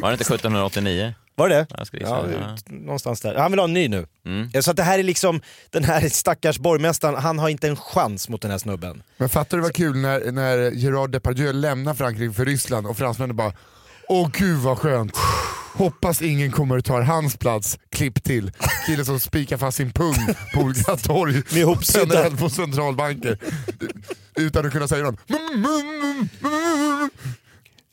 Var det inte 1789? var det. Ja, Ja. någonstans där. Han vill ha en ny nu. Mm. Eh, Så att det här är liksom, den här stackars borgmästaren, han har inte en chans mot den här snubben. Men fattar du vad kul när, när Gerard Depardieu lämnar Frankrike för Ryssland och fransmännen bara Åh gud vad skönt. Hoppas ingen kommer och tar hans plats. Klipp till. Killen som spikar fast sin pung på olika torg. Med eld på centralbanker. Utan att kunna säga något.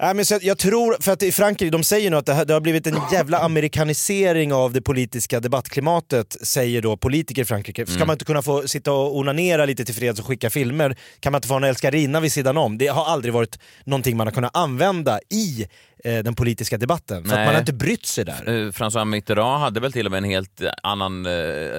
Nej, men så att jag tror, för att i Frankrike, de säger nu att det, här, det har blivit en jävla amerikanisering av det politiska debattklimatet, säger då politiker i Frankrike. Ska Mm. man inte kunna få sitta och onanera lite till freds och skicka filmer? Kan man inte få ha en älskarinna vid sidan om? Det har aldrig varit någonting man har kunnat använda i eh, den politiska debatten. För att Nej. man har inte brytt sig där. Eh, François Mitterrand hade väl till och med en helt annan, eh,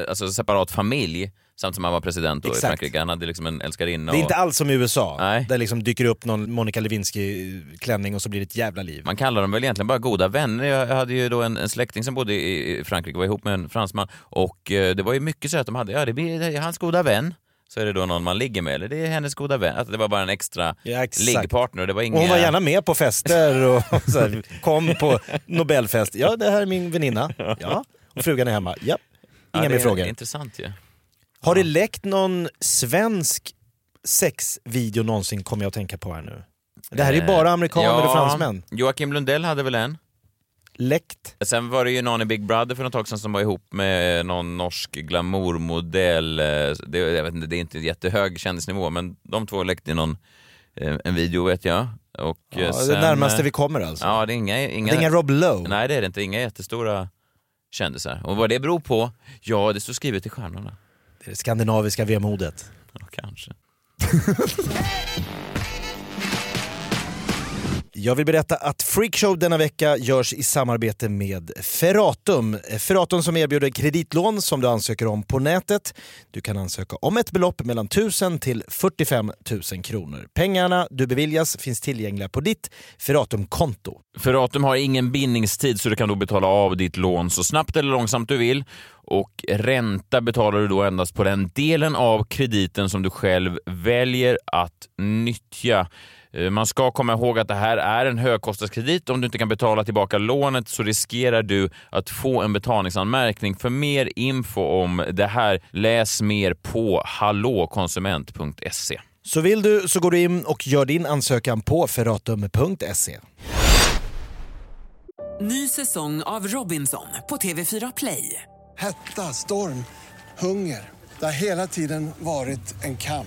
alltså separat familj samt som han var president då i. Frankrike. Han hade liksom en älskarinna. Det är och- inte alls som i USA, Nej. där liksom dyker upp någon Monica Lewinsky-klänning och så blir det ett jävla liv. Man kallar dem väl egentligen bara goda vänner. Jag hade ju då en, en släkting som bodde i Frankrike, var ihop med en fransman och eh, det var ju mycket så att de hade, ja det blir hans goda vän. Så är det då någon man ligger med, eller det är hennes goda vän. Att det var bara en extra Ja, liggpartner. Det var inga... Och hon var gärna med på fester och så här, kom på Nobelfest. Ja, det här är min väninna. Ja. Och frugan är hemma. Ja. Ja, Inga det mer är frågor. Intressant ju. Har det läckt någon svensk sexvideo någonsin, kommer jag att tänka på här nu? Det här är ju bara amerikaner och fransmän. Joakim Lundell hade väl en? Läckt. Sen var det ju någon i Big Brother för något tag sedan som var ihop med någon norsk glamourmodell. Eh, Det, jag vet inte, det är inte jättehög kändisnivå, men de två läckte någon, eh, en video vet jag. Och eh, Ja, sen, det närmaste eh, vi kommer alltså. Ja, det är inga, inga, Det är inga Rob Lowe. Nej, det är det inte. Inga jättestora kändisar. Och vad det beror på? Ja, det står skrivet i stjärnorna. Skandinaviska vemodet. Ja, kanske. Jag vill berätta att Freakshow denna vecka görs i samarbete med Ferratum. Ferratum som erbjuder kreditlån som du ansöker om på nätet. Du kan ansöka om ett belopp mellan 1000 till 45 000 kronor. Pengarna du beviljas finns tillgängliga på ditt Ferratum-konto. Ferratum har ingen bindningstid så du kan då betala av ditt lån så snabbt eller långsamt du vill. Och ränta betalar du då endast på den delen av krediten som du själv väljer att nyttja. Eh, Man ska komma ihåg att det här är en högkostnadskredit. Om du inte kan betala tillbaka lånet så riskerar du att få en betalningsanmärkning. För mer info om det här, läs mer på hallåkonsument.se. Så vill du så går du in och gör din ansökan på ferratum.se. Ny säsong av Robinson på TV4 Play. Hetta, storm, hunger. Det har hela tiden varit en kamp.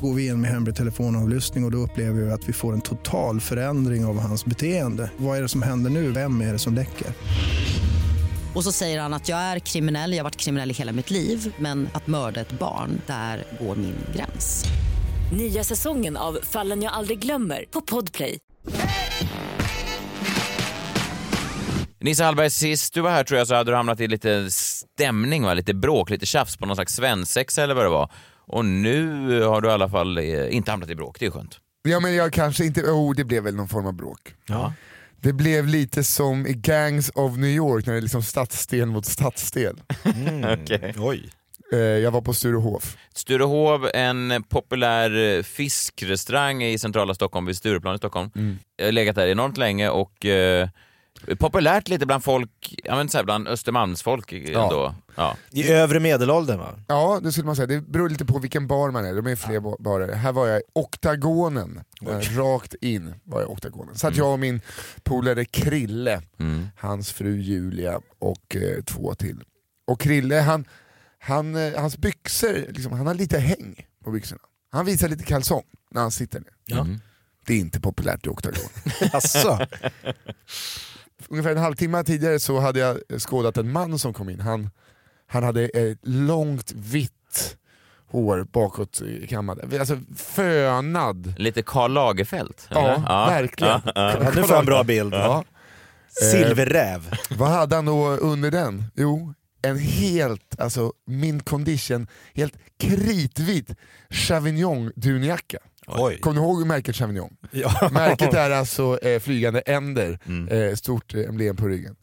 Går vi in med hemlig telefonavlyssning och, och då upplever vi att vi får en total förändring av hans beteende. Vad är det som händer nu? Vem är det som läcker? Och så säger han att jag är kriminell, jag har varit kriminell i hela mitt liv men att mörda ett barn, där går min gräns. Nya säsongen av Fallen jag aldrig glömmer på Podplay. Nisse Hallberg, sist du var här tror jag så hade du hamnat i lite stämning, va? lite bråk, lite tjafs på någon slags svensexa eller vad det var. Och nu har du i alla fall eh, inte hamnat i bråk, det är skönt. Ja men jag kanske inte, oh det blev väl någon form av bråk. Ja. Det blev lite som i Gangs of New York när det är liksom stadsdel mot stadsdel. Okej. Oj. Eh, Jag var på Sturehof. Sturehov, en populär eh, fiskrestaurang i centrala Stockholm, vid Stureplan i Stockholm. Mm. Jag har legat där enormt länge och populärt lite bland folk, ja men så här, bland Östermalmsfolk ändå. Ja. I övre medelåldern va? Ja det skulle man säga, det beror lite på vilken bar man är, de är fler ba- barer. Här var jag i Oktagonen, Där rakt in var jag i Oktagonen. Så att jag och min polare Krille, Mm. hans fru Julia och eh, två till. Och Krille, han, han, eh, hans byxor, liksom, han har lite häng på byxorna. Han visar lite kalsong när han sitter ner. Ja. Det är inte populärt i Oktagon. Asså? Ungefär en halvtimme tidigare så hade jag skådat en man som kom in. Han, han hade ett långt vitt hår bakåt i kammaren. Alltså fönad. Lite Karl Lagerfeld? Ja, eller? verkligen. Ja, ja. Ja, nu får en bra bild. Ja. Silverräv. Eh, vad hade han då under den? Jo, en helt, alltså min condition, helt kritvit Chavignon dunjacka. Oj. Kommer du ihåg märket Chavignon? Ja. Märket är alltså eh, flygande änder, Mm. eh, stort eh, emblem på ryggen.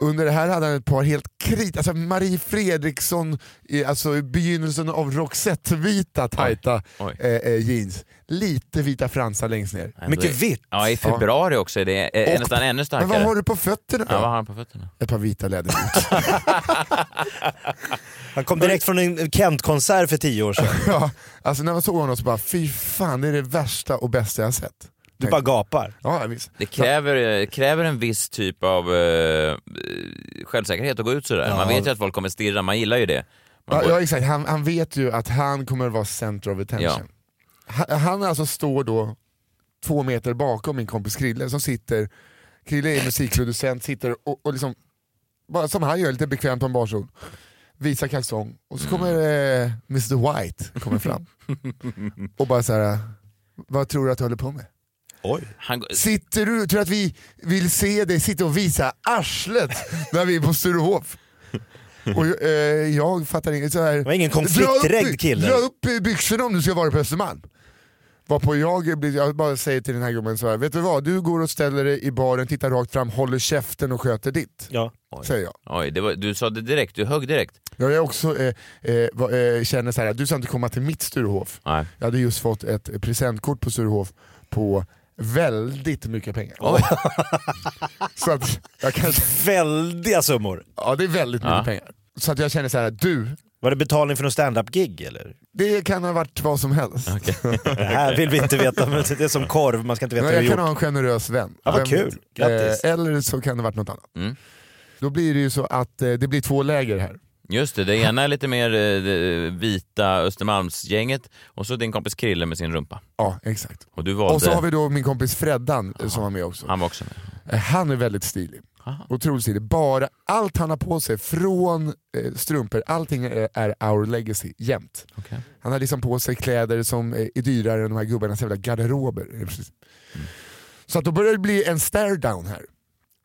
Under det här hade han ett par helt krit, alltså Marie Fredriksson, i, alltså i begynnelsen av Roxette-vita tajta Oj. eh, eh, jeans. Lite vita fransar längst ner. Ändå är- Ja, i februari också är det är Och- nästan ännu starkare. Men vad har du på fötterna då? Ja, vad har han på fötterna? Ett par vita läderboots. Han kom direkt från en Kent-konsert för tio år sedan. ja, alltså när man såg honom så bara, fy fan det är det värsta och bästa jag sett. Du bara gapar. Ja, visst. Det kräver, kräver en viss typ av eh, självsäkerhet att gå ut sådär. Ja. Man vet ju att folk kommer stirra, man gillar ju det. Man Ja, går- ja exakt, han, han vet ju att han kommer vara center of attention. Han, han alltså står då två meter bakom min kompis Krille som sitter, Krille är musikproducent, sitter och, och liksom, bara som han gör, lite bekvämt på en barstol. Visar kalsong och så kommer eh, Mr White kommer fram och bara så här. vad tror du att du håller på med? Oj. Han, Sitter du, tror du att vi vill se dig sitta och visa arslet när vi är på Sturehof? Och eh, jag fattar inget så här. Det var ingen konflikträdd kille. Dra upp eh, byxorna om du ska vara på Östermalm. Varpå jag, blir, jag bara säger till den här gubben så här, vet du vad? Du går och ställer dig i baren, tittar rakt fram, håller käften och sköter ditt. Ja. Säger jag. Oj, det var, du sa det direkt, du högg direkt. Jag är också, eh, eh, eh, känner så här, du ska inte komma till mitt Sturehof. Nej. Jag hade just fått ett presentkort på Sturehof på väldigt mycket pengar. så att jag kan... Väldiga summor. Ja det är väldigt mycket Ja. pengar. Så att jag känner så här, du, Var det betalning för någon stand-up-gig eller? Det kan ha varit vad som helst. Det här vill vi inte veta, men det är som korv, man ska inte veta Nej, hur jag kan ha gjort. en generös vän. Ja, vad kul. Grattis. Eh, eller så kan det ha varit något annat. Mm. Då blir det ju så att eh, det blir två läger här. Just det, det ena är lite mer eh, det vita Östermalmsgänget och så din kompis Krille med sin rumpa. Ja, exakt. Och du valde... Och så har vi då min kompis Freddan eh, som var med också. Han var också med. Eh, Han är väldigt stilig. Aha. Otroligt stilig. Bara allt han har på sig, från eh, strumpor, allting är, är our legacy jämt. Okej. Han har liksom på sig kläder som eh, är dyrare än de här gubbarnas jävla garderober. Eh, precis. Så att då börjar det bli en stare down här.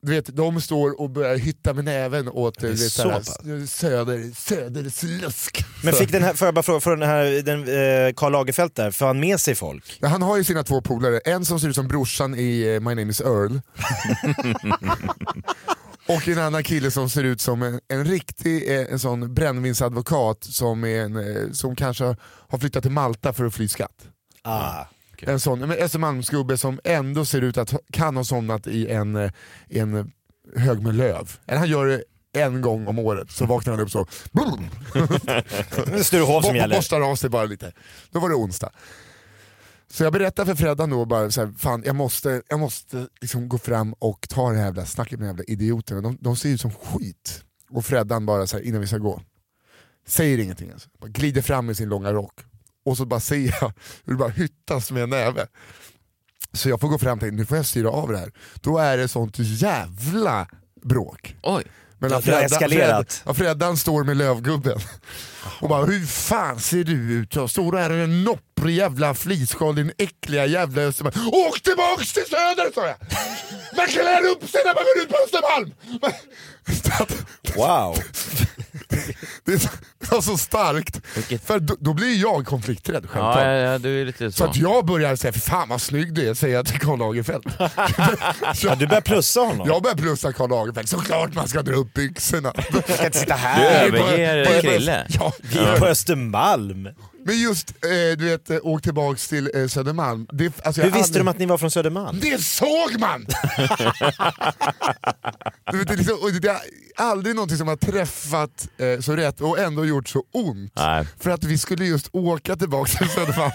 Du vet, de står och börjar hytta med näven åt vet, så såhär, söder, söderslusk. Men fick den här, får jag bara fråga, den här den, eh, Karl Lagerfeld där, får han med sig folk? Ja, Han har ju sina två polare, en som ser ut som brorsan i eh, My name is Earl. och en annan kille som ser ut som en, en riktig eh, en sån brännvinsadvokat som, är en, eh, som kanske har flyttat till Malta för att fly skatt. Ah. En sån Östermalmsgubbe som ändå ser ut att kan ha somnat i en, eh, en hög med löv. Eller han gör det en gång om året, så vaknar han upp så. Sturehof som gäller. Borstar av sig bara lite. Då var det onsdag. Så jag berättar för Freddan då bara så här, fan jag måste, jag måste liksom gå fram och ta det här jävla snacket med de jävla idioterna. De, de ser ut som skit. Och Freddan bara så här, innan vi ska gå, säger ingenting ens. Bara glider fram med sin långa rock. Och så bara ser jag hur det bara hyttas med en näve. Så jag får gå fram till nu får jag styra av det här. Då är det sånt jävla bråk. Oj. Det har eskalerat. Fred, Freddan står med lövgubben och bara hur fan ser du ut? Jag står där i en nopprig jävla flisskal, din äckliga jävla Östermalm. Åk tillbaks till söder sa jag! Man klär upp sig när man går ut på Östermalm! Wow. Det är så- det var så starkt, för då, då blir jag konflikträdd självklart. ja, ja, du är lite Så så. att jag börjar säga, för fan vad snygg du är, säger jag till Karl Lagerfeld. Ja, du börjar plussa honom? Jag börjar plussa Karl Lagerfeld, såklart man ska dra upp byxorna. Jag kan inte sitta Du här. överger bara- Krille. Ja, Vi är på Östermalm. Men just, eh, du vet, eh, åk tillbaks till eh, Södermalm. Det, alltså, Hur visste aldrig- de att ni var från Södermalm? Det såg man! du vet, det, är liksom, det är aldrig någonting som har träffat eh, så rätt och ändå gjort så ont. Nej, För att vi skulle just åka tillbaks till Södermalm.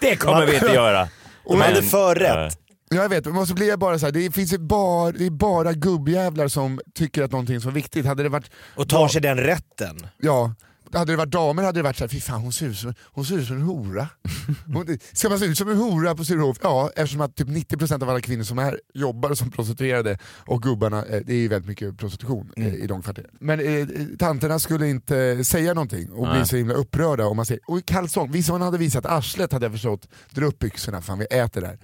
det kommer vi inte göra. De hade för rätt. Jag vet, men så blir jag bara så här, det finns ju bara, det är bara gubbjävlar som tycker att någonting är så viktigt. Hade det varit, Och tar sig den rätten. ja, hade det varit damer hade det varit såhär, fy fan hon ser ut som, hon ser ut som en hora. Hon, ska man se ut som en hora på Sturehof? Ja, eftersom att typ 90% av alla kvinnor som är jobbar som prostituerade och gubbarna, eh, det är ju väldigt mycket prostitution eh, i de kvarteren. Men eh, tanterna skulle inte säga någonting och bli så himla upprörda om man säger, och kalsong, vissa hon hade visat arslet hade jag förstått, dra upp byxorna, fan vi äter där.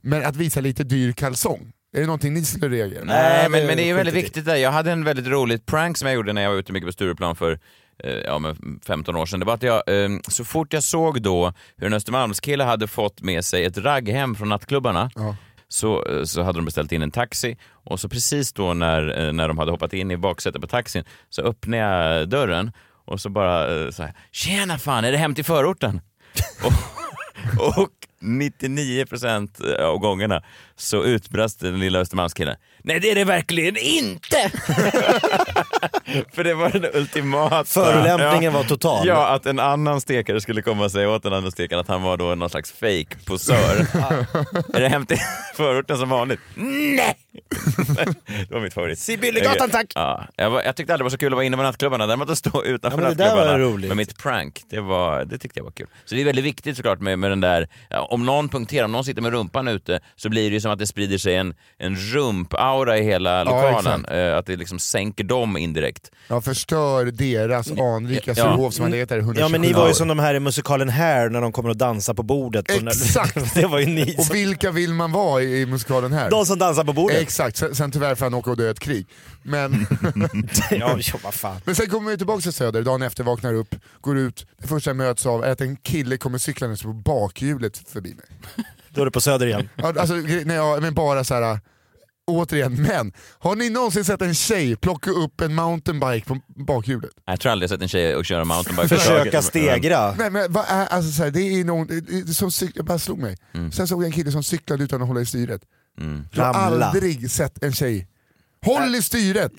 Men att visa lite dyr kalsong, är det någonting ni skulle reagera? Nej, men, det men det är väldigt viktigt där. Jag hade en väldigt roligt prank som jag gjorde när jag var ute mycket på Stureplan för ja, men 15 år sedan. Det var att jag, eh, så fort jag såg då hur en Östermalmskille hade fått med sig ett ragghem från nattklubbarna Ja. så, eh, så hade de beställt in en taxi och så precis då när, eh, när de hade hoppat in i baksätet på taxin så öppnade jag dörren och så bara eh, så här, “Tjena fan, är det hem till förorten?” och, och 99% av gångerna så utbrast den lilla Östermalmskillen “Nej det är det verkligen inte!” För det var den ultimata... Förolämpningen var total. Ja, att en annan stekare skulle komma och säga åt en annan stekare att han var då någon slags fake posör är det hem till förorten som vanligt? Nej! det var mitt favorit. Sibyllegatan, tack! Ja, jag, var, jag tyckte aldrig det var så kul att vara inne på nattklubbarna, däremot att stå utanför Ja, men nattklubbarna roligt. med mitt prank, det, var, det tyckte jag var kul. Så det är väldigt viktigt såklart med, med den där, ja, om någon punkterar, om någon sitter med rumpan ute så blir det ju som att det sprider sig en, en rump-aura i hela lokalen. exakt. eh, att det liksom sänker dem indirekt. Jag förstör deras anrika Ja. Sturehof som har legat där i 127 Ja men ni var ju som de här i musikalen Hair när de kommer och dansar på bordet. Och när- Exakt! det var ju ni Och som, vilka vill man vara i, i musikalen här? de som dansar på bordet. Exakt, sen, sen tyvärr får han åka och dö i ett krig. Men, ja, ja, vad fan. men sen kommer vi tillbaka till Söder, dagen efter vaknar upp, går ut, det första jag möts av är att en kille kommer cyklandes på bakhjulet förbi mig. Då är du på Söder igen. Ja, Alltså, när jag, men bara så här. Återigen, men har ni någonsin sett en tjej plocka upp en mountainbike på bakhjulet? Jag tror aldrig jag sett en tjej och köra mountainbike. Försöka stegra. Nej men vad är, alltså, så här, det är någon, det, som det bara slog mig. Sen såg jag en kille som cyklade utan att hålla i styret. Mm. Jag har aldrig sett en tjej Håll i styret!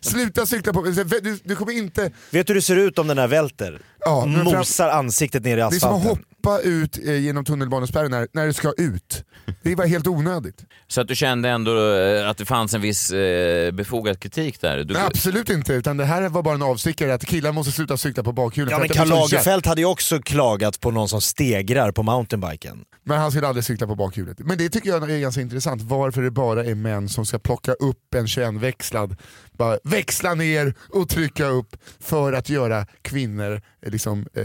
Sluta cykla på... Du, du kommer inte... Vet du hur det ser ut om den här välter? Ja, men fram- Mosar ansiktet ner i Det är som att asfalten. Hoppa ut eh, genom tunnelbanespärren när, när det ska ut. Det bara helt onödigt. Så att du kände ändå eh, att det fanns en viss eh, befogad kritik där? Du, Nej, absolut inte, utan det här var bara en avstickare att killar måste sluta cykla på bakhjulen. Ja men Karl Lagerfeld hade ju också klagat på någon som stegrar på mountainbiken. Men han skulle aldrig cykla på bakhjulet. Men det tycker jag är ganska intressant, varför det bara är män som ska plocka upp en 21-växlad, bara växla ner och trycka upp för att göra kvinnor eh, liksom, eh,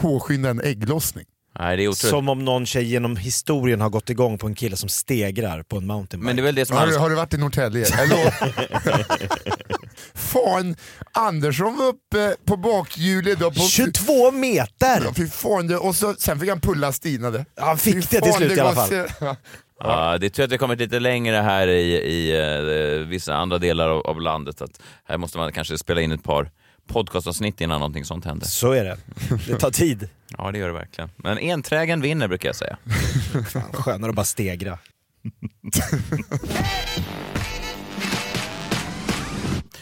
påskynda en ägglossning. Nej, det är otroligt. Som om någon tjej genom historien har gått igång på en kille som stegrar på en mountainbike. Men det är väl det som Har, du- har du varit i Norrtälje? Fan, Andersson var uppe på bakhjulet då på 22 meter! Ja, fy fan, det, och så, sen fick han pulla Stina det. Ja, han fick Fy det till fan, slut i alla fall. Ja, det är tur att vi kommit lite längre här i, i eh, vissa andra delar av, av landet. Att här måste man kanske spela in ett par podcastavsnitt innan någonting sånt händer. Så är det. Det tar tid. Ja, det gör det verkligen. Men enträgen vinner brukar jag säga. Fan, skönare att bara stegra.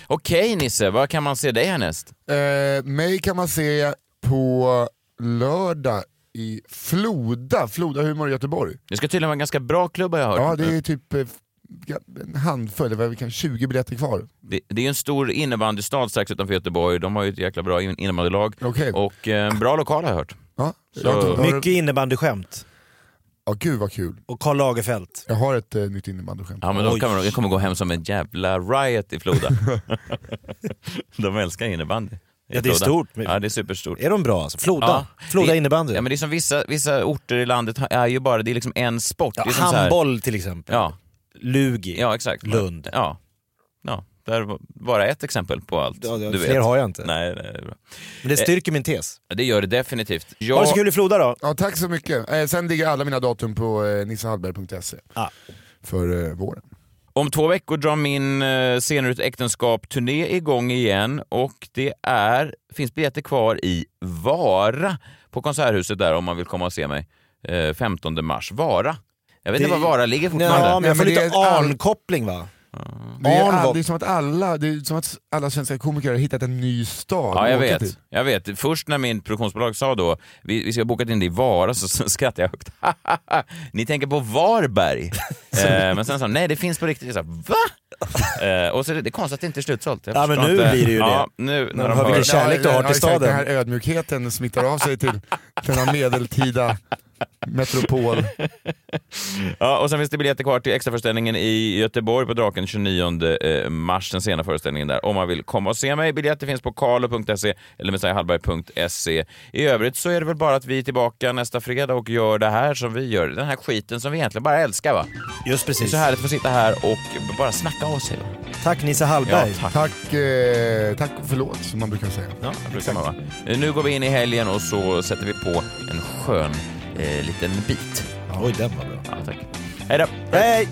Okej Nisse, var kan man se dig härnäst? Eh, mig kan man se på lördag i Floda, Floda Humor i Göteborg. Det ska tydligen vara en ganska bra klubb har jag hört. Ja, det är typ eh, en handfull, det var vi kan 20 biljetter kvar. Det, det är en stor innebandystad strax utanför Göteborg. De har ju ett jäkla bra in- innebandylag. Okej. Och eh, en bra lokal har jag hört. Ja, Så- jag Mycket innebandyskämt. Ja, gud vad kul. Och Karl Lagerfeld. Jag har ett eh, nytt innebandyskämt. Ja men de kommer, de kommer gå hem som en jävla riot i Floda. de älskar innebandy. Ja, det är stort. Ja det är superstort. Är de bra alltså? Floda? Floda det, innebandy? Ja men det är som vissa, vissa orter i landet är ju bara, det är liksom en sport. Ja, det är som så här- handboll till exempel. Ja. Lugi. Ja exakt. Lund. Ja. ja. Där var bara ett exempel på allt. Ja, ja, du fler vet. har jag inte. Nej, nej, det är bra. Men det styrker min tes. Eh, Det gör det definitivt. Jag... Ha det så kul i Floda då. Ja, tack så mycket. Eh, sen ligger alla mina datum på eh, nissehallberg.se för eh, våren. Om två veckor drar min eh, Scener ut äktenskap-turné igång igen och det är, finns biljetter kvar i Vara på Konserthuset där om man vill komma och se mig. Eh, 15 mars. Vara. Jag vet inte var Vara ligger fortfarande. Ja, men jag får men det lite är Arn-koppling va? Det är, Arn all, var- det är som att alla, det är som att alla svenska komiker har hittat en ny stad Ja, att jag åka vet. till. jag vet. Först när min produktionsbolag sa då vi, vi ska ha bokat in det i Vara så, så skrattade jag högt. Ni tänker på Varberg? eh, men sen sa de, nej det finns på riktigt. Jag sa, va? eh, och så är det, det är konstigt att det inte är slutsålt. Jag Ja, men förstår nu inte. blir det ju ja, det. Nu, När när de hör hör vilken kärlek du har till exakt, staden. Den här ödmjukheten smittar av sig till denna medeltida metropol. Ja, och sen finns det biljetter kvar till extraföreställningen i Göteborg på Draken 29 eh, mars, den sena föreställningen där. Om man vill komma och se mig. Biljetter finns på carlo.se eller messiahallberg.se. I övrigt så är det väl bara att vi är tillbaka nästa fredag och gör det här som vi gör. Den här skiten som vi egentligen bara älskar va? Just Det är precis. så härligt att få sitta här och bara snacka av sig. Va? Tack Nisse Hallberg. Ja, tack. Tack, eh, tack och förlåt som man brukar säga. Ja, brukar man, va? Nu går vi in i helgen och så sätter vi på en skön eh, liten bit. Oj, den var bra. Ja, tack. Hej då! Hej!